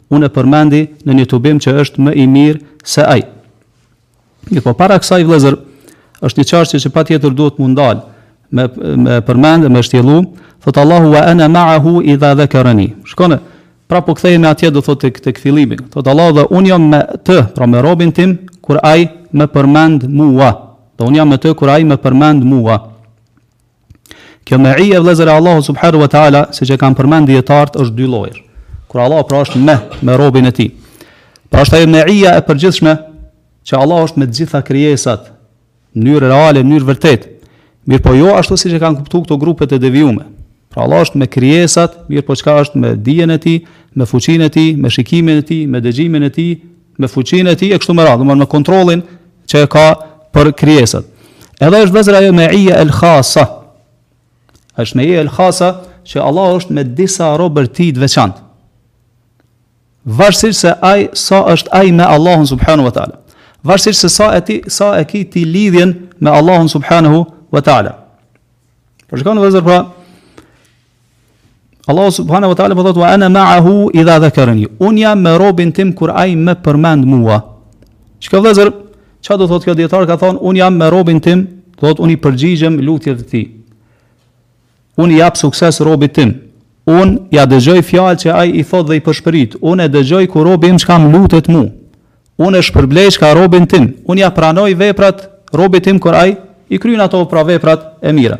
Unë e përmendi në një tubim që është më i mirë se ai. Mirëpo para kësaj vëllezër, është një çështje që patjetër duhet m'u ndal e me e përmend e me shtjellu, thot Allahu wa ana ma'ahu idha dhakarani. Shikoni pra po kthehemi atje do thotë tek tek fillimi. Thot Allahu dhe un jam me të, pra me robin tim kur ai më përmend mua. Dhe un jam me të kur ai më përmend mua. Kjo me'ije e vëllezër e Allahut subhanahu wa taala, siç e kanë përmend dijetarët, është dy llojesh. Kur Allahu pra është me me robin e tij. Pra është ajo me'ija e përgjithshme që Allahu është me të gjitha krijesat në mënyrë reale, në mënyrë të vërtetë. Mirëpo jo ashtu siç e kanë kuptu këto grupe të devijume. Pra Allahu është me krijesat, mirëpo çka është me dijen e tij, me fuqinë e tij, me shikimin e tij, me dëgjimin e tij, me fuqinë e tij e kështu me radhë, domthonë me kontrollin që ka për krijesat. Edhe është vëllezër ajo me'ija el khasa. Është me'ija el khasa që Allah është me disa robër të tij të veçantë. Varësisht se ai sa është ai me Allahun subhanahu wa taala. Varësisht se sa e ti sa e ki ti lidhjen me Allahun subhanahu wa taala. Por shikoni vëllezër pra Allahu subhanahu wa taala po thotë wa ana ma'ahu idha dhakarani. Un jam me robin tim kur ai më përmend mua. Çka vëllezër, çka do thotë kjo, dijetarët kanë thonë un jam me robin tim, do thotë un i përgjigjem lutjes së tij. Un i jap sukses robit tim. Un ja dëgjoj fjalët që ai i thotë dhe i përshpërit. Un e dëgjoj kur robi im çka më lutet mua. Un e shpërblej çka robin tim. Un ja pranoj veprat robit tim kur ai i kryen ato pra veprat e mira.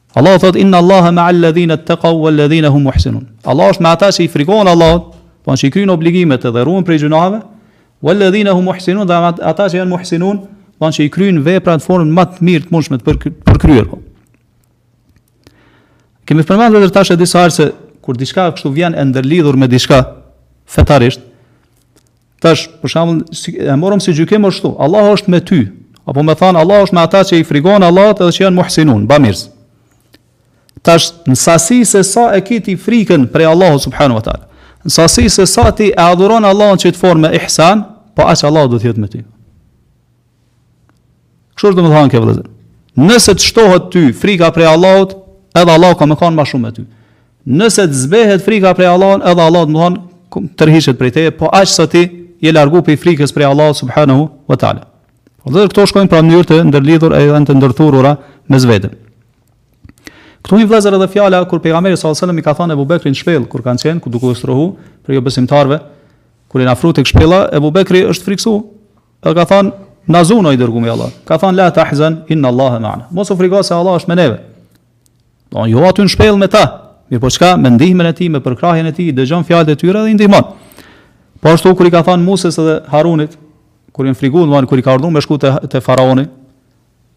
Allahu thotë inna Allaha ma'al ladhina ittaqaw wal ladhina hum muhsinun. Allahu është me ata që i frikohen Allahut, po që i kryejnë obligimet dhe ruhen prej gjynaheve, wal ladhina hum muhsinun dhe ata që janë muhsinun, po që i kryejnë veprat në formën më të mirë të mundshme të përkryer. Po. Kemi përmendur edhe tash disa herë se kur diçka kështu vjen e ndërlidhur me diçka fetarisht, Tash, për shembull, si, e morëm si gjykim ashtu, Allahu është me ty, apo me thon Allahu është me ata që i frikohen Allahut edhe që janë muhsinun, bamirës. Tash, në sasi se sa e ki ti frikën prej Allahut subhanahu wa taala. Në sasi se sa ti e adhuron Allahun n'qit formë ihsan, po aq Allahu do të jetë me ty. Kështu është domethënë kjo vëllazër. Nëse të shtohet ty frika prej Allahut, edhe Allahu ka me kanë më shumë me ty. Nëse të zbehet frika prej Allahut, edhe Allahu domethënë tërhiqet prej teje, po aq sa ti je largu prej frikës prej Allahut subhanahu wa taala. Dhe po këto shkojnë pra në mënyrë të ndërlidhur e janë të ndërthurura mes vete. Këtu hyn vëllazër edhe fjala kur pejgamberi sallallahu alajhi wasallam i ka thënë Abu Bekrit në shpellë kur kanë qenë ku duke u strehu prej jobesimtarve kur u afrun tek shpella Abu Bekri është friksu Dhe ka thënë, na zunë o i dërgumi i Allahut. Ka thënë, la tahzan, inna Allaha ma'ana. Mos u friko se Allah është me neve. Do, jo aty në shpellë me ta. Mirëpo çka, me ndihmën e tij, me përkrahjen e tij, i dëgjon fjalët e tyre dhe i ndihmon. Po ashtu kur i ka thënë Musës dhe Harunit, kur janë friku, kur i ka urdhëru me shku te, te faraoni,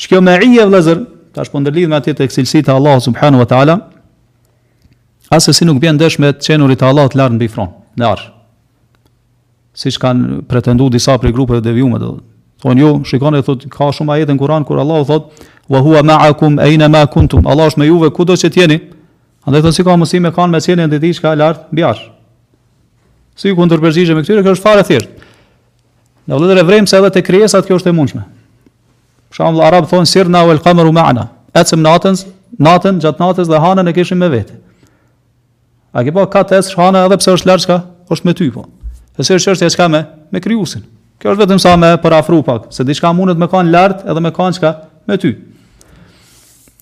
Që kjo meije vllezër, tash po ndërlidhet me atë te cilësitë e Allahut subhanahu wa ta'ala, assesi nuk bjen ndesh me të qenurit e Allahut lart mbi fron, në arsh. Siç kanë pretendu disa prej grupeve të devijume, dhe thonë ju, shikone, thot, ka shumë ajete në Kuran, kur Allah thot, wa hua ma'akum, ejna ma kuntum, Allah është me juve, kudo që t'jeni, Andaj thonë si ka mundësi me kanë me qenien e tij çka lart mbi arsh. Si kundërpërgjigje e këtyre, kjo është fare thjeshtë. Ne vëllezër e vrem se edhe te krijesat kjo është e mundshme. Për shembull arabët thonë sirna wal qamaru ma'na. Ecëm natën, natën gjatë natës dhe hanën e kishim me vete. A ke pa ka të ecësh hana edhe pse është lart çka? Është me ty po. E si është çështja çka me me krijuesin. Kjo është vetëm sa me përafru pak, se diçka mundet me kanë lart edhe me kanë çka me ty.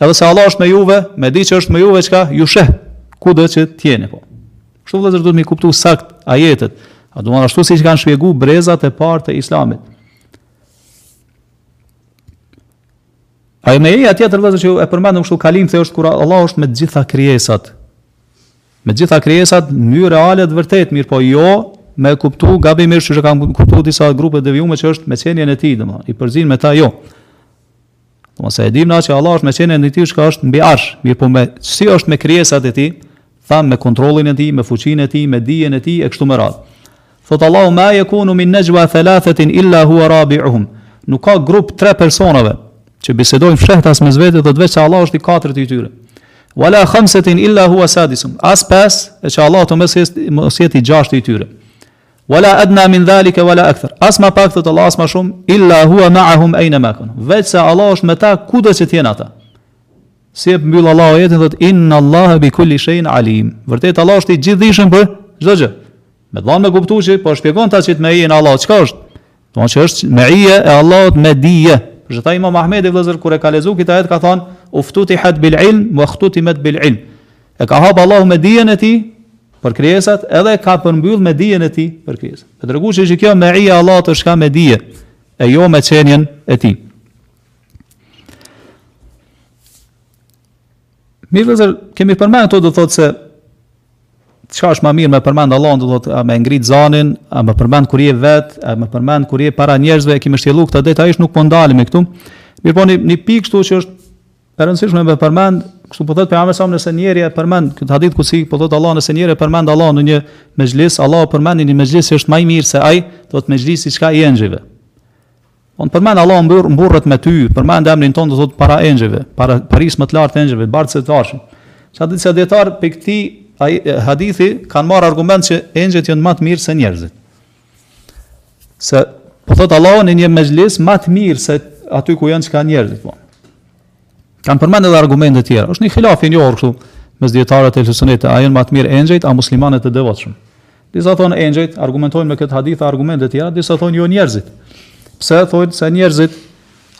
Edhe se Allah është me juve, me di që është me juve çka ju sheh, kudo që të jeni po. Kështu vëllazër duhet me kuptu sakt ajetet. A do të ashtu siç kanë shpjeguar brezat e parë të Islamit. E meija tjetër vëllazër që e përmendëm kështu kalimthi është kur Allah është me të gjitha krijesat. Me të gjitha krijesat në mënyrë reale të vërtet, mirëpo jo me kuptu gabimisht siç kanë kuptuar disa grupe të devijume që është me qenien e tij, domethënë i përzim me ta jo. Domosdo e dim na që Allah është me qenien e tij çka është mbi arsh, mirëpo me si është me krijesat e tij, thamë me kontrollin e tij, me fuqinë e tij, me dijen e tij, e kështu me radhë. Thot Allahu ma jekunu min nejwa thelathetin illa hua rabiuhum. Nuk ka grup tre personave që bisedojnë fshehtas mes vete veçse Allah është i katërti i tyre. Wala khamsatin illa hua sadisuhum. As pesë që Allah të mos jetë i gjashti i tyre. Wala adna min zalika wala akthar. As më pak thot Allah, as më shumë, illa huwa ma'ahum ayna ma kanu. Veçse Allah është me ta kudo që të jenë ata. Si e mbyll Allah ajetin thot inna Allaha bi kulli shay'in alim. Vërtet Allah është i gjithdijshëm për çdo gjë. Me dhënë me kuptuar që po shpjegon tash qit meijen Allah, çka është? Do të thotë është meije e Allahut me dije. Për ata Imam Ahmedi vëllazër kur e ka lexuar këtë ajet ka thënë uftutihat bil ilm wa khtutimat bil ilm. E ka hap Allahu me dijen e tij për krijesat, edhe e ka përmbyll me dijen e tij për krijesat. Për me tregu se kjo meije e Allahut është çka me dije e jo me qenien e tij. Mirë vëllezër, kemi përmend këto do të thotë se çka është më mirë me përmend Allahun do të thotë a me ngrit zanin, a me përmend kur je vet, a me përmend kur je para njerëzve, kemi shtjelluar këtë në detaje, nuk po ndalemi këtu. Mirë po një, një pikë këtu që është e rëndësishme me përmend, kështu po thotë pejgamberi sa nëse njëri e përmend këtë hadith kudsi po thotë Allah nëse njëri e përmend Allah në një mexhlis, Allahu e përmend në një mexhlis që është më i mirë se ai, do të mexhlisi çka i engjëve. E përmend Allahu mburr, mburret me ty, përmend emrin tond do thot para engjëve, para parisë më të lartë engjëve, bartësve të arshit. Saqë disa dietarë prej këtij hadithi kanë marr argument se engjëjt janë më të mirë se njerëzit. Se po thot Allahu në një mexhlis më të mirë se aty ku janë çka njerëzit po. Kan përmend edhe argumente të tjera. Është një hilaf i njohur këtu mes dietarëve të ehli sunetit, a janë më të mirë engjëjt a muslimanët e devotshëm. Disa thonë engjëjt, argumentojnë me këtë hadith e argumente tjera, disa thonë jo njerëzit. Pse thonë se njerëzit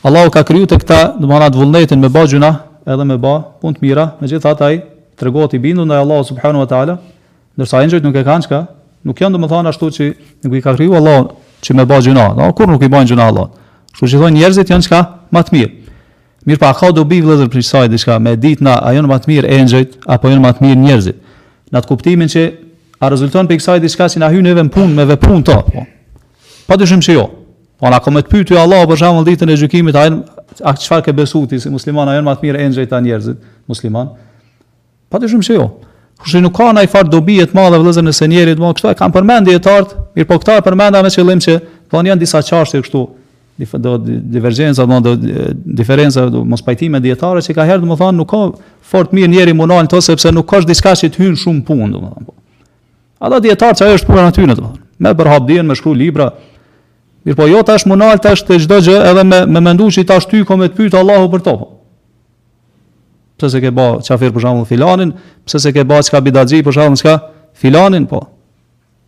Allahu ka kriju të këta, do të thonë vullnetin me ba gjynah, edhe me ba punë të mira, megjithatë ai tregohet i bindur ndaj Allahut subhanahu wa taala, ndërsa engjëjt nuk e kanë çka, nuk janë domethënë ashtu që nuk i ka kriju Allahu që me ba gjynah, kurrë nuk i bajnë gjynah Allahut. Kështu që thonë njerëzit janë çka më të mirë. Mirëpo, a ka dobi vëllezër prej kësaj diçka, me e ditë na, a jonë ma të mirë engjëjt, apo jonë ma të mirë njerëzit. Në atë kuptimin që, a rezulton prej kësaj diçka që na hy neve në punë me vepru në ta, po. Pa dyshim që jo. Po, a ka me të pyet ty Allahu, për shembull ditën e gjykimit, a jonë, a çfarë ke besu ti, si musliman, a jonë ma të mirë engjëjt a njerëzit, musliman. Pa dyshim se jo. Kështu nuk ka ndonjë farë dobie të madhe vëllezër nëse njeri, po kështu e kanë përmend dijetarët, mirëpo këta e përmenda me qëllim që, po janë disa çështje kështu, do divergjenca, do diferenca, do mospajtime dietarëve që ka herë, domethënë, nuk ka fort mirë njeri m'u nal te to, sepse nuk ka diçka që të hynë shumë punë, domethënë. Po. Ata dietarë që ajo është puna e tyne, me përhap dijen, me shkru libra, mirëpo jo tash m'u nal tash te çdo gjë edhe me, me mendu që tash ty ka me të pyt Allahu për to. Po. Pse s'e ke ba qafir për shembull filanin, pse s'e ke ba çka bidaxhi për shembull çka filanin po.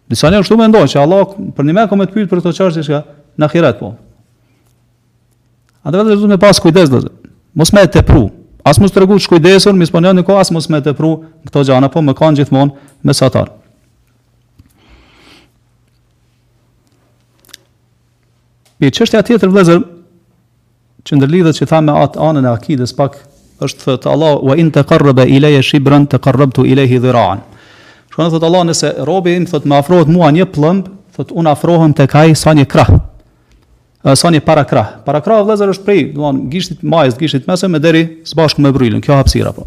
Disa njerëz këtu mendojnë se Allah përnjëmend ka me të pyet për këto çështje çka në ahiret po. Atëherë duhet me pas kujdes do të. Mos me e tepru. As mos me u tregu i shkujdesur, mospërfillës as mos me e tepru këto gjëra po me kanë gjithmonë mesatar. Mirë çështja tjetër vëllezër, që ndërlidhet që thamë me atë anën e akides pak është thotë Allah wa in tekarrabe ilejje shibran tekarrabtu ilejhi dhiraan çka po thotë Allah nëse robi im thotë më afrohet mua një pëllëmbë thotë unë afrohem tek ai sa një krah sa një parakrah parakrah vllezër është prej domethënë, gishtit majës gishtit të mesëm e deri së bashku me brylin kjo hapsira po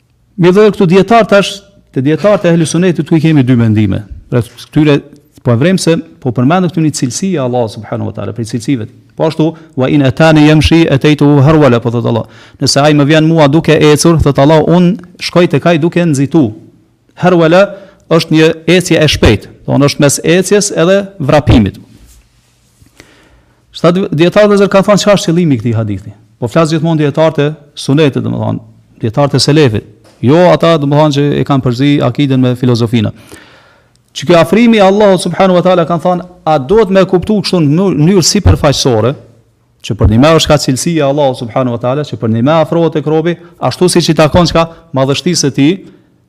Mirë edhe këtu dijetarët tash, te dijetarët e ehli sunetit, ku i kemi dy mendime. Prej këtyre, po e vërejmë se, po përmendet këtu një cilësi e Allahut, subhanahu wa ta'ala, prej cilësive. Po ashtu, wa in etani jemshi, etejtuhu herwala, po thotë Allah. Nëse ai më vjen mua duke ecur, thotë Allah, unë shkoj tek ai duke nxitu. Herwala është një ecje e shpejtë, domethënë është mes ecjes edhe vrapimit. Disa dijetarë vllezër kanë thënë çfarë është qëllimi i këtij hadithi. Po flas gjithmonë dijetarët e sunetit, domethënë dijetarët e selefit. Jo ata domethënë që e kanë përzi akiden me filozofinë. Që ky afrimi i Allahut subhanu wa ta'ala kanë thonë, a duhet me e kuptu kështu në mënyrë sipërfaqësore, që përnjëmend është çka cilësi e Allahut subhanu wa ta'ala, që përnjëmend afrohet tek robi, ashtu siç i takon çka madhështisë së tij,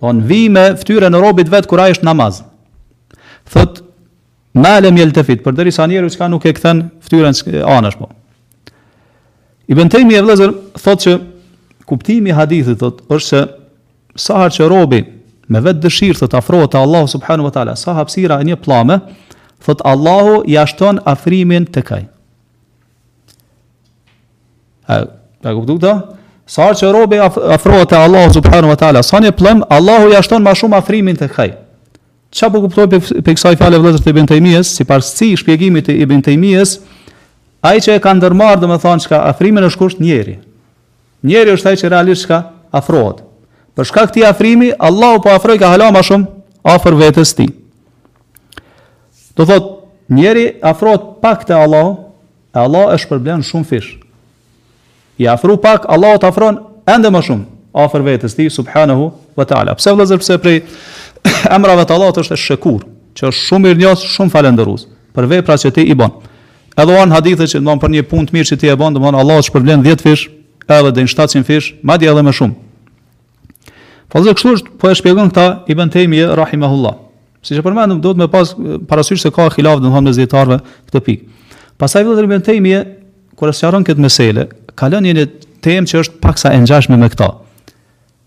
Përballë me fytyrën e robit vet kur ai është namaz. Thot Ma lem jeltefit, përderisa njeriu çka nuk e këthen fytyrën anësh po. Ibn Tejmije vllezër, thot që kuptimi i hadithit, thot, është se sa herë që robi me vetëdëshirë, thot, afrohet te Allahu subhanahu ve teala, sa hapsira e një pllame, thot, Allahu ia shton afrimin tek ai. A, a u kuptu këta? Sa herë që robi afrohet te Allahu subhanahu wa ta'ala, sa një pëllëmbë, Allahu ia shton ma shumë afrimin tek ai. Çka po kuptojmë prej, prej kësaj fjale vllezër të Ibn Tejmijes, sipas këtij shpjegimit të Ibn Tejmijes, ai që e ka ndërmarrë domethënë çka afrimin është kush njeri. Njeri është ai që realisht çka afrohet. Për shkak këtij afrimi, Allahu po e afroka hala ma shumë afër vetes tij. Do thot, njeri afrohet pak te Allahu, e Allah e shpërblen shumë fish. U afru pak, Allahu të afron ende më shumë afër vetes tij subhanahu wa taala. Pse vllezër pse prej emrave të Allahut është esh shekur, që është shumë mirënjohës, shumë falënderues për veprat që ti i bën. Edhe ka hadithe që domethënë për një punë të mirë që ti e bën, domethënë Allahu shpërblen 10 fish, edhe deri në 700 fish, madje edhe më shumë. Po dhe kështu është, po e shpjegon këta Ibn Taymije rahimahullah. Siç e përmendëm, duhet me pas parasysh se ka khilaf, domethënë mes dijetarëve në këtë pikë. Pastaj vllezër Ibn Taymije, kur e sqaron këtë mesele, ka lënë një temë që është paksa e ngjashme me këta.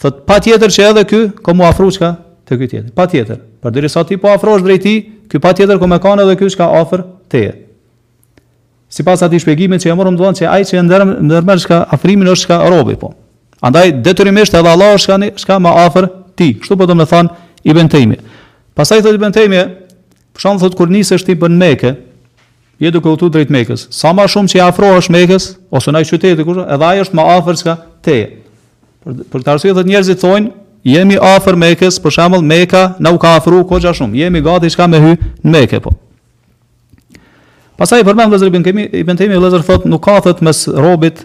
Thot patjetër që edhe ky ka mu afru çka te ky tjetri. Patjetër, përderisa ti po afrohesh drejt tij, ky patjetër ka me kanë edhe ky çka afër teje. Sipas atij shpjegimit që e morëm domthon se ai që e ndërm ndërmerr çka afrimin është çka robi po. Andaj detyrimisht edhe Allah është çka çka më afër tij. Kështu po do me thanë Ibn Taymije. Pastaj thot Ibn Taymije, për shembull thot kur nisesh ti për në Mekë, Je duke udhëtuar drejt Mekës. Sa më shumë që i afrohesh Mekës ose naj qyteti, edhe ai është më afër çka teje. Për, për këtë arsye thotë njerëzit thonë, jemi afër Mekës, për shembull Meka na u ka afruar goxha shumë. Jemi gati çka me hy në Mekë po. Pastaj përmend Ibn Kajimi, Ibn Tejmije vëllazër thotë nuk ka thot mes robit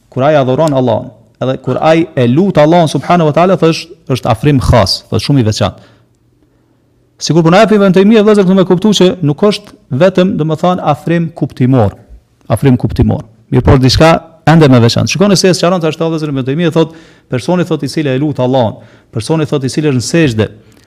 Kur ai adhuron Allahun, edhe kur ai e lut Allahun subhanahu wa taala, thotë është afrim khas, thotë shumë i veçantë. Sikur po na jep Ibn Tejmije vëllazër këtu me kuptu që nuk është vetëm, domethënë, afrim kuptimor. Afrim kuptimor. Mirëpo diçka ende më veçantë. Shikoni se çfarë thotë ashtu vëllazër Ibn Tejmije, thotë personi thotë i cili e lut Allahun, personi thotë i cili është në sexhde,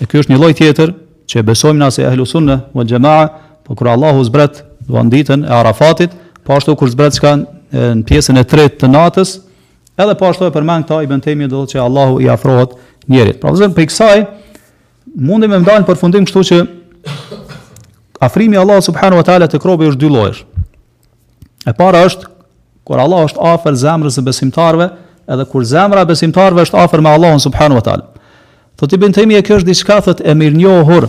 E ky është një lloj tjetër që e besojmë na si ehlu sunne wal jamaa, po kur Allahu zbret domethënë ditën e Arafatit, po ashtu kur zbret çka në pjesën e tretë të natës, edhe po ashtu e përmend këtë Ibn Tejmije do të thotë që Allahu i afrohet njerit. Pra vëllazër prej kësaj mundemi me dal në përfundim kështu që afrimi i Allahut subhanahu wa taala tek robi është dy llojesh. E para është kur Allahu është afër zemrës së besimtarëve, edhe kur zemra e besimtarëve është afër me Allahun subhanahu wa taala. Thotë Ibn Tejmije kjo është diçka thotë e mirënjohur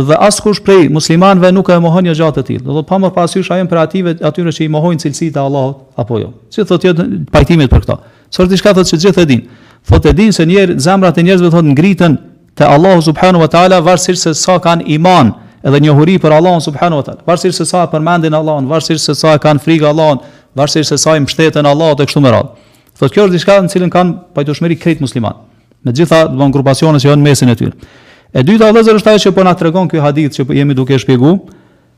dhe askush prej muslimanëve nuk e mohon një gjë të tillë. Domethënë pa marrë parasysh a janë prej atyre atyre që i mohojnë cilësitë e Allahut apo jo. Si thotë jo pajtimit për këtë. Se është diçka thotë që gjithë e dinë. Thotë e dinë se njerë zemrat e njerëzve thotë ngriten te Allahu subhanahu wa taala varësisht se sa kanë iman edhe njohuri për Allahun subhanahu wa taala varësisht se sa e përmendin Allahun varësisht se sa e kanë frikë Allahun varësisht se sa i mbështeten Allahut e kështu me radhë thotë kjo është diçka në të cilën kanë pajtueshmëri krejt musliman me gjitha domethënë grupacione që janë në mesin e tyre e dyta vëllazër është ajo që po na tregon ky hadith që po jemi duke shpjeguar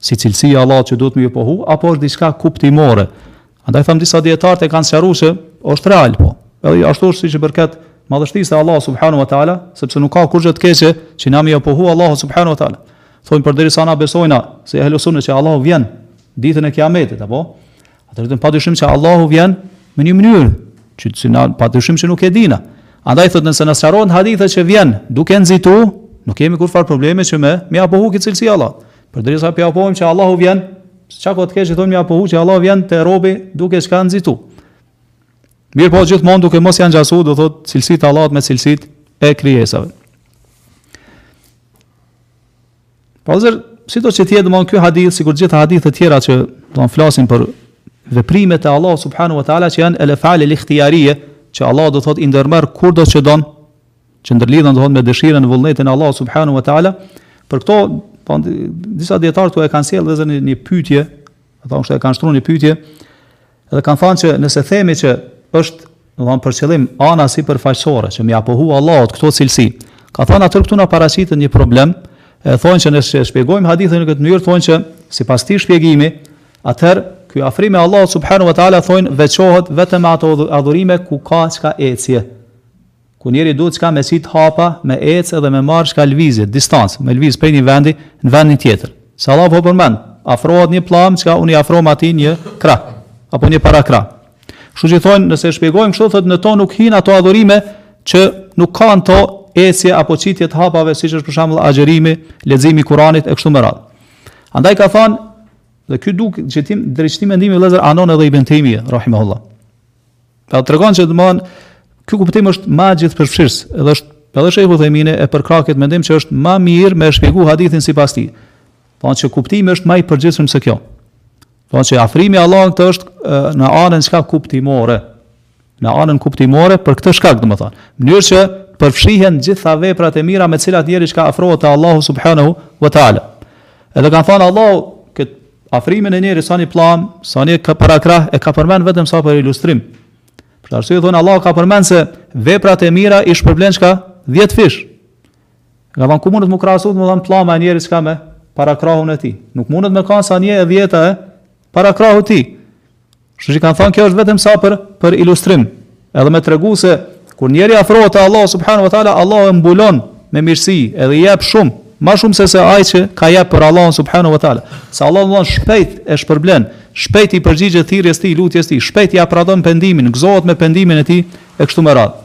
si cilësi e Allahut që duhet me ia pohu, apo është diçka kuptimore. Andaj thamë disa dijetarë e kanë sqaru se është reale, po. Edhe ashtu është siç i përket madhështisë së Allahut subhanu wa ta'ala, sepse nuk ka kurgjë të keqe që na me ia pohu Allahut subhanu wa ta'ala. Thojnë përderisa na besojna si ehlu sunne që Allahu vjen ditën e kiametit, apo? Atë ditë pa dyshim se Allahu vjen me një mënyrë që si na pa dyshim se nuk e dina. Andaj thotë nëse na sqarohen hadithet që vjen duke nxitu, nuk kemi kurfar probleme që me me ia pohu këtë cilësi Allahut. Përderisa po e pohojmë që Allahu vjen, çka ka të keqe thonë me ia pohu që Allahu vjen te robi duke çka nxitu. Mirëpo gjithmonë duke mos ia ngjasu, do thot cilësitë e Allahut me cilësitë e krijesave. Po vëllazër, sido që të jetë domethënë ky hadith, sikur gjitha hadithet e tjera që domethënë flasin për veprimet e Allahut subhanu wa ta'ala që janë el ef'al el ihtijarije, që Allahu do thot i ndërmerr kurdo që don, që ndërlidhen do thot me dëshirën vullnetin e Allahut subhanu wa ta'ala, për këto, po, disa dijetarë e kanë sjellë vëllazër një, një pytje, domethënë e kanë shtru një pytje, Dhe kanë thënë që nëse themi që është, do me thënë për qëllim ana sipërfaqësore që me ia pohu Allahut këto cilësi. Ka thënë atëherë këtu na paraqitet një problem, e thonë që nëse shpjegojmë hadithin në këtë mënyrë, thonë që sipas këtij shpjegimi, atëherë ky afrim i Allahut subhanahu wa taala thonë veçohet vetëm me ato adhurime ku ka çka ecje. ku njeriu duhet çka me qit hapa, me ecë edhe me marrë çka lëvizje, distancë, me lëvizë prej një vendi në vendin tjetër. Se Allahu po përmend, afrohet një pëllëmbë çka unë i afrohem atij një krah apo një parakrah. Kështu që thonë, nëse e shpjegojmë kështu thotë në ta nuk hyjnë ato adhurime që nuk kanë n'to ecje apo qitje të hapave siç është për shembull agjërimi, leximi i Kuranit e kështu me radhë. Andaj ka thënë dhe kjo duket që te ky drejtim mendimi vëllazër anon edhe Ibn Tejmije rahimahullah. Pra tregon që domethënë, ky kuptim është ma gjithëpërfshirës, edhe është, edhe shejh Uthejmini, e përkrah këtë mendim që është ma mirë me shpjegu hadithin sipas tij. Pra që kuptimi është ma i përgjithshëm se kjo. Pra që afrimi i Allahut në këtë është në anën çka kuptimore. Në anën kuptimore për këtë shkak, do me thënë. Mënyrë që përfshihen gjitha veprat e mira me cilat njeriu çka afrohet te Allahu subhanahu wa ta'ala. Edhe kanë thonë Allahu, këtë Afrimin e njerit sa një pllam, sa një parakrah e ka përmend vetëm sa për ilustrim. Për këtë arsye thonë Allahu ka përmend se veprat e mira i shpërblen çka 10 fish. Ngase ku mundet m'u krahasu, domethan pllama e njerit çka me parakrahun e tij. Nuk mundet me kanë sa një e dhjeta e parakrahut tij. Kështu që kanë thënë kjo është vetëm sa për për ilustrim, edhe me tregu se kur njeri afrohet te Allahu subhanahu wa taala, Allahu e mbulon me mirësi, edhe i jep shumë, më shumë se se ai çka jep për Allahun subhanahu wa taala. Se Allahu vëllon shpejt e shpërblen, shpejt i përgjigjet thirrjes tij, lutjes tij, shpejt ia pranon pendimin, gëzohet me pendimin e tij e kështu me radhë.